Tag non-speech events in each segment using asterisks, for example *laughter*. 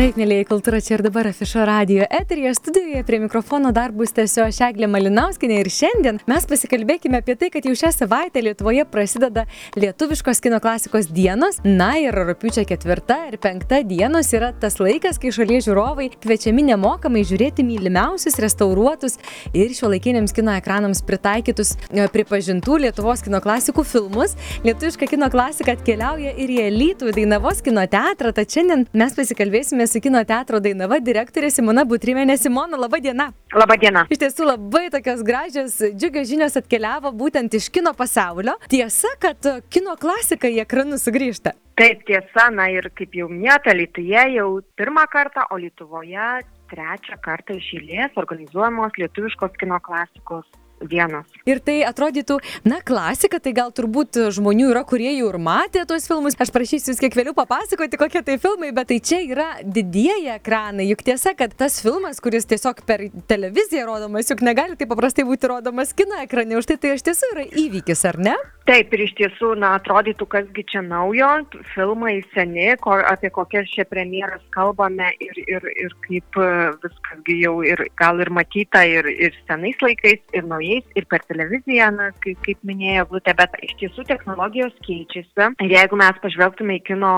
Taip, mėlyje kultūra čia ir dabar afišo radio eterija studijoje prie mikrofono dar bus tiesiog Šeglė Malinauskinė ir šiandien mes pasikalbėkime apie tai, kad jau šią savaitę Lietuvoje prasideda lietuviškos kino klasikos dienos. Na ir rūpiučio ketvirta ir penkta dienos yra tas laikas, kai šalies žiūrovai kviečiami nemokamai žiūrėti mylimiausius, restauruotus ir šiuolaikiniams kino ekranams pritaikytus e, pripažintų Lietuvos kino klasikų filmus. Lietuviška kino klasika atkeliauja ir įElytų Dainavos kino teatrą, tad šiandien mes pasikalbėsime su kino teatro Dainava direktorė Simona Butrimenė. Simona, laba diena. Labą dieną. Iš tiesų labai tokios gražios, džiugios žinios atkeliavo būtent iš kino pasaulio. Tiesa, kad kino klasika į ekranus sugrįžta. Taip tiesa, na ir kaip jau minėta, Lietuvoje jau pirmą kartą, o Lietuvoje trečią kartą iš eilės organizuojamos lietuviškos kino klasikos dienos. Ir tai atrodytų, na, klasika, tai gal turbūt žmonių yra, kurie jau ir matė tuos filmus. Aš prašysiu jūs kiek vėliau papasakoti, kokie tai filmai, bet tai čia yra didieji ekranai. Juk tiesa, kad tas filmas, kuris tiesiog per televiziją rodomas, juk negali taip paprastai būti rodomas kino ekrane. Už tai tai iš tiesų yra įvykis, ar ne? Taip, ir iš tiesų, na, atrodytų, kasgi čia naujo, filmai seni, ko, apie kokias čia premjeras kalbame ir, ir, ir kaip viskasgi jau ir gal ir matyta ir, ir senais laikais, ir naujais, ir per televiziją, na, kaip, kaip minėjo Glutė, bet iš tiesų technologijos keičiasi. Ir jeigu mes pažvelgtume į kino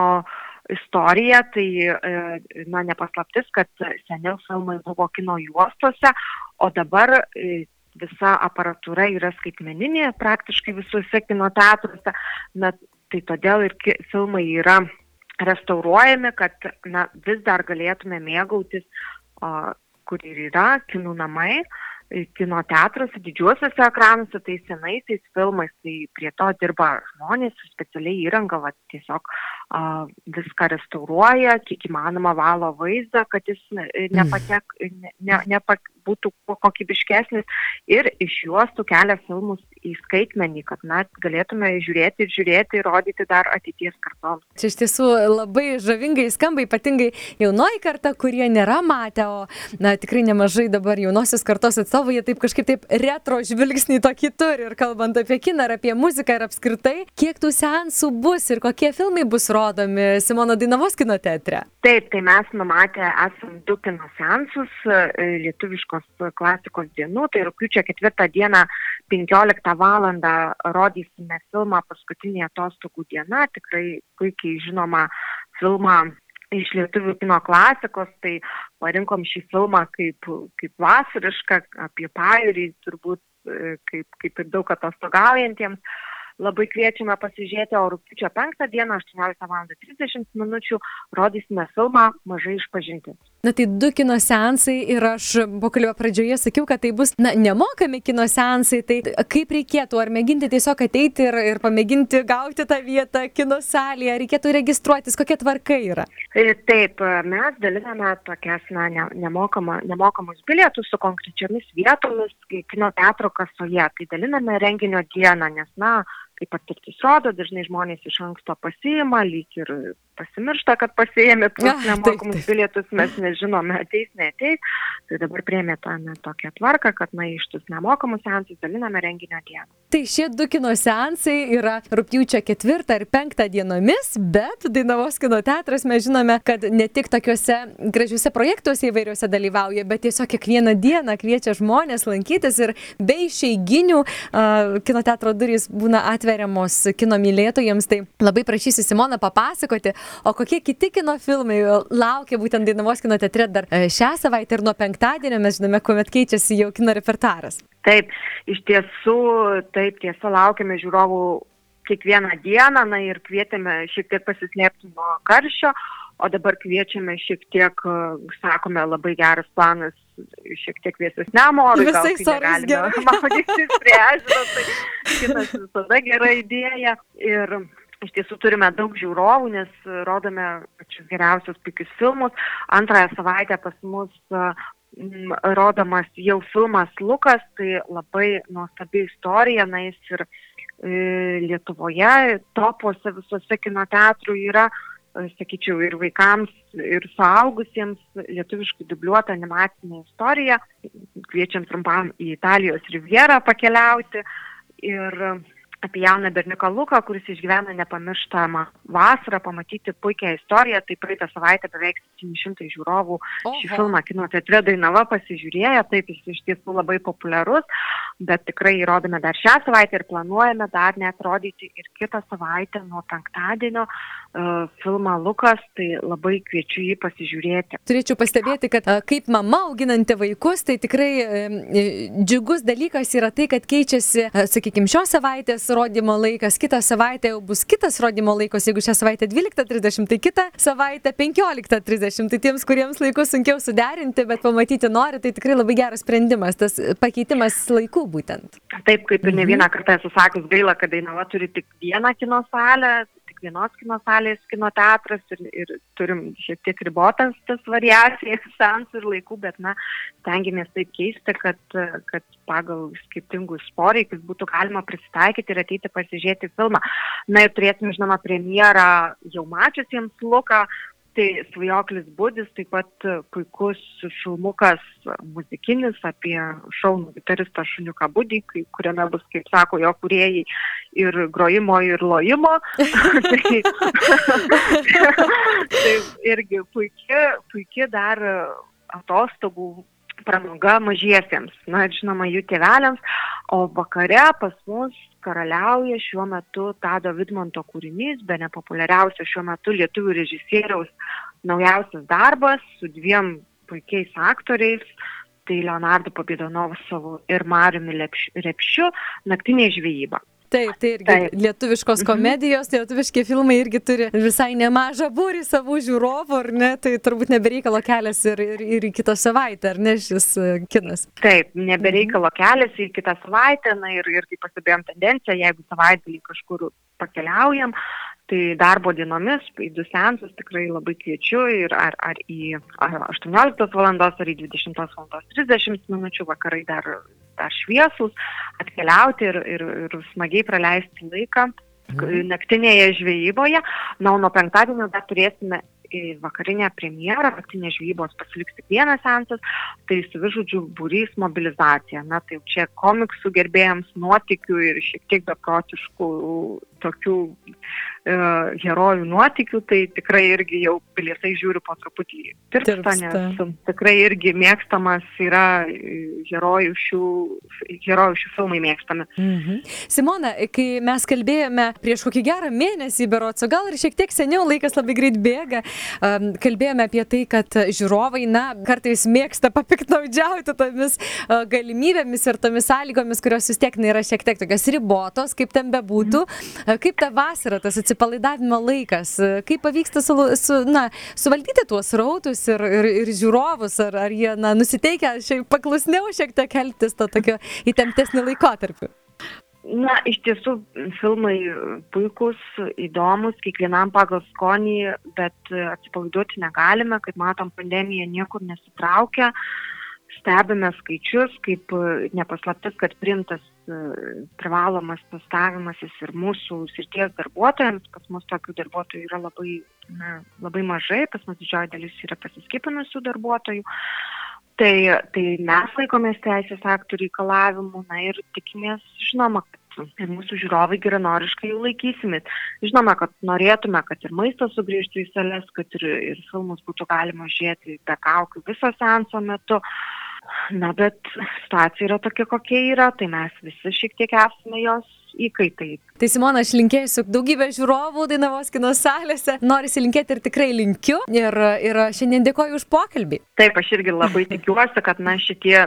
istoriją, tai, na, nepaslaptis, kad seniau filmai buvo kino juostose, o dabar visa aparatūra yra skaitmeninė praktiškai visuose kino teatruose, na, tai todėl ir filmai yra restauruojami, kad na, vis dar galėtume mėgautis, o, kur ir yra kinų namai, kino teatruose, didžiuosiuose ekranuose, tai senaisiais filmais, tai prie to dirba žmonės, specialiai įranga, va, tiesiog a, viską restauruoja, kiek įmanoma valo vaizdą, kad jis nepatek, ne, ne, nepa, būtų kokybiškesnis ir iš juostų kelia filmus į skaitmenį, kad na, galėtume žiūrėti ir žiūrėti ir rodyti dar ateities kartoms. Čia iš tiesų labai žavingai skamba, ypatingai jaunoji karta, kurie nėra matę, o na, tikrai nemažai dabar jaunosios kartos atstovų, jie taip kažkaip taip retro žvilgsnį tokį turi ir kalbant apie kiną ir apie muziką ir apskritai, kiek tų seansų bus ir kokie filmai bus rodomi Simono Dainavos kino teatre. Taip, tai mes numatę esam du kino seansus lietuviškos lietuviškos klasikos dienų, tai rūpiučio ketvirtą dieną 15 val. rodysime filmą Paskutinė atostogų diena, tikrai puikiai žinoma filmą iš lietuvių kino klasikos, tai parinkom šį filmą kaip, kaip vasarišką, apie pajūrį, turbūt kaip, kaip ir daug atostogaujantiems labai kviečiame pasižiūrėti, o rūpiučio 5 dieną 18 val. 30 minučių rodysime filmą Mažai išpažinti. Na tai du kino seansai ir aš pokalbio pradžioje sakiau, kad tai bus, na, nemokami kino seansai, tai kaip reikėtų, ar mėginti tiesiog ateiti ir, ir pamėginti gauti tą vietą kino salėje, reikėtų registruotis, kokia tvarka yra? Taip, mes daliname tokias, na, ne, nemokama, nemokamus bilietus su konkrečiomis vietomis kino teatro kasoje, tai daliname renginio dieną, nes, na, kaip patirtis rodo, dažnai žmonės iš anksto pasiima, lyg ir pasimiršta, kad pasiėmė tuos nemokamus bilietus, mes nežinome, ateis, neateis. Tai dabar priemė tą ne, tokią tvarką, kad na, iš tus nemokamus seansus daliname renginio dieną. Tai šie du kino seansai yra rūpjūčio ketvirtą ir penktą dienomis, bet Dainavos kino teatras mes žinome, kad ne tik tokiuose gražiuose projektuose įvairiuose dalyvauja, bet tiesiog kiekvieną dieną kviečia žmonės lankytis ir be išeiginių uh, kino teatro durys būna atveriamos kino mylėtojams. Tai labai prašysiu Simoną papasakoti, O kokie kiti kino filmai laukia būtent Dainavos kino teatre dar šią savaitę ir nuo penktadienio mes žinome, kuomet keičiasi jau kino repertaras? Taip, iš tiesų, taip tiesa, laukiame žiūrovų kiekvieną dieną na, ir kvietėme šiek tiek pasislėpti nuo karščio, o dabar kviečiame šiek tiek, sakome, labai geras planas šiek tiek vėsesniam orui. Visais orais gerai. *laughs* Maudytis prie ežero, tai kitas visada gera idėja. Ir iš tiesų turime daug žiūrovų, nes rodome pačius geriausius puikius filmus. Antrąją savaitę pas mus rodomas jau filmas Lukas, tai labai nuostabi istorija, na jis ir e, Lietuvoje, topuose visuose kino teatrų yra, e, sakyčiau, ir vaikams, ir suaugusiems lietuviškai dubliuota animacinė istorija. Kviečiam trumpam į Italijos rivjerą pakeliauti. Ir apie jauną berniuką Luką, kuris išgyvena nepamirštamą vasarą, pamatyti puikią istoriją. Tai praeitą savaitę beveik 700 žiūrovų Oho. šį filmą kino teatre Dainava pasižiūrėjo, taip jis iš tiesų labai populiarus, bet tikrai įrodome dar šią savaitę ir planuojame dar net rodyti ir kitą savaitę nuo penktadienio uh, filmą Lukas, tai labai kviečiu jį pasižiūrėti. Turėčiau pastebėti, kad uh, kaip mama auginanti vaikus, tai tikrai uh, džiugus dalykas yra tai, kad keičiasi, uh, sakykime, šios savaitės rodymo laikas, kitą savaitę jau bus kitas rodymo laikas, jeigu šią savaitę 12.30, tai kitą savaitę 15.30. Tai tiems, kuriems laikus sunkiau suderinti, bet pamatyti nori, tai tikrai labai geras sprendimas, tas pakeitimas laikų būtent. Taip, kaip ir ne vieną kartą esu sakius, gaila, kad Dainava turi tik vieną kino salę, vienos kino salės kino teatras ir, ir turim šiek tiek ribotas tas variacijas *laughs* sensų ir laikų, bet, na, stengiamės taip keisti, kad, kad pagal skirtingus poreikius būtų galima prisitaikyti ir ateiti pasižiūrėti filmą. Na ir turėsime, žinoma, premjerą jau mačiusiems Luką, Tai svajoklis būdis, taip pat puikus filmukas muzikinis apie šaunų gitaristą šuniuką būdį, kuriame bus, kaip sako jo kuriejai, ir grojimo, ir lojimo. *laughs* tai, *laughs* tai irgi puikia, puikia dar atostogų pramoga mažiesiems, na ir žinoma jų tėveliams, o vakare pas mus karaliauja šiuo metu Tado Vidmonto kūrinys, be nepopuliariausio šiuo metu lietuvių režisieriaus naujausias darbas su dviem puikiais aktoriais. Tai Leonardo Pabidonovosovu ir Mariumi Repšiu naktinė žvejyba. Taip, tai irgi Taip. lietuviškos mhm. komedijos, tai lietuviški filmai irgi turi visai nemažą būrį savų žiūrovų, ar ne? Tai turbūt nebereikalo kelias ir, ir, ir į kitą savaitę, ar ne šis e, kinas? Taip, nebereikalo mhm. kelias į kitą savaitę, na ir, ir kaip pastebėjom tendenciją, jeigu savaitgalį kažkur pakeliaujam, tai darbo dienomis į du sensus tikrai labai kviečiu ir ar, ar į ar 18 val. ar į 20 val. 30 minučių vakarai dar, dar šviesus, atkeliauti ir, ir, ir smagiai praleisti laiką mhm. naktinėje žvejyboje. Na, o nuo penktadienio dar turėsime vakarinę premjerą, naktinės žvybos pasiliks tik vienas sensas, tai savižudžių būrys mobilizacija. Na tai čia komiksų gerbėjams nuotikių ir šiek tiek beprotiškų tokių e, herojų nuotikių, tai tikrai irgi jau bilietai žiūriu po truputį tirpsta, nes tikrai irgi mėgstamas yra herojų šių, herojų šių filmai mėgstami. Mhm. Simona, kai mes kalbėjome prieš kokį gerą mėnesį, berots, o gal ir šiek tiek seniau, laikas labai greit bėga, kalbėjome apie tai, kad žiūrovai, na, kartais mėgsta papiknaudžiauti tomis galimybėmis ir tomis sąlygomis, kurios vis tiek na, yra šiek tiek tokios ribotos, kaip ten bebūtų. Kaip ta vasara, tas atsipalaidavimo laikas, kaip pavyksta su, su, na, suvaldyti tuos rautus ir, ir, ir žiūrovus, ar, ar jie na, nusiteikia šiek paklusniau šiek tiek keltis to tokio įtemptesnį laikotarpį? Na, iš tiesų, filmai puikūs, įdomus, kiekvienam pagal skonį, bet atsipalaiduoti negalime, kaip matom, pandemija niekur nesitraukia. Stebime skaičius, kaip nepaslaptis, kad primtas privalomas testavimasis ir mūsų srities darbuotojams, pas mus tokių darbuotojų yra labai, na, labai mažai, pas mus didžioji dalis yra pasiskipinusių darbuotojų. Tai, tai mes laikomės teisės aktų reikalavimų, na ir tikimės, žinoma, kad ir mūsų žiūrovai geranoriškai jų laikysimės. Žinoma, kad norėtume, kad ir maistas sugrįžtų į sales, kad ir, ir filmus būtų galima žiūrėti be kaukių viso senso metu. Na, bet situacija yra tokia, kokia yra, tai mes visi šiek tiek esame jos įkaitai. Tai Simona, aš linkėsiu daugybę žiūrovų Dainavos kino salėse. Norisi linkėti ir tikrai linkiu. Ir, ir šiandien dėkoju už pokalbį. Taip, aš irgi labai tikiuosi, kad na šitie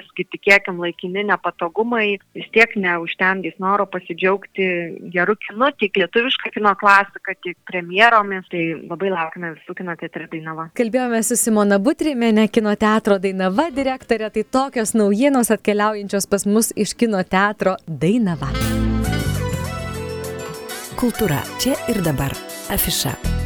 visgi tikėkim laikini nepatogumai vis tiek neužtemdys noro pasidžiaugti geru kinu, tiek lietuvišką kino klasiką, tiek premjeromis. Tai labai laukime visų kino teatrų Dainava. Kalbėjome su Simona Butrimenė, kino teatro Dainava direktorė. Tai tokios naujienos atkeliaujančios pas mus iš kino teatro Dainava. Kultūra čia ir dabar. Afiša.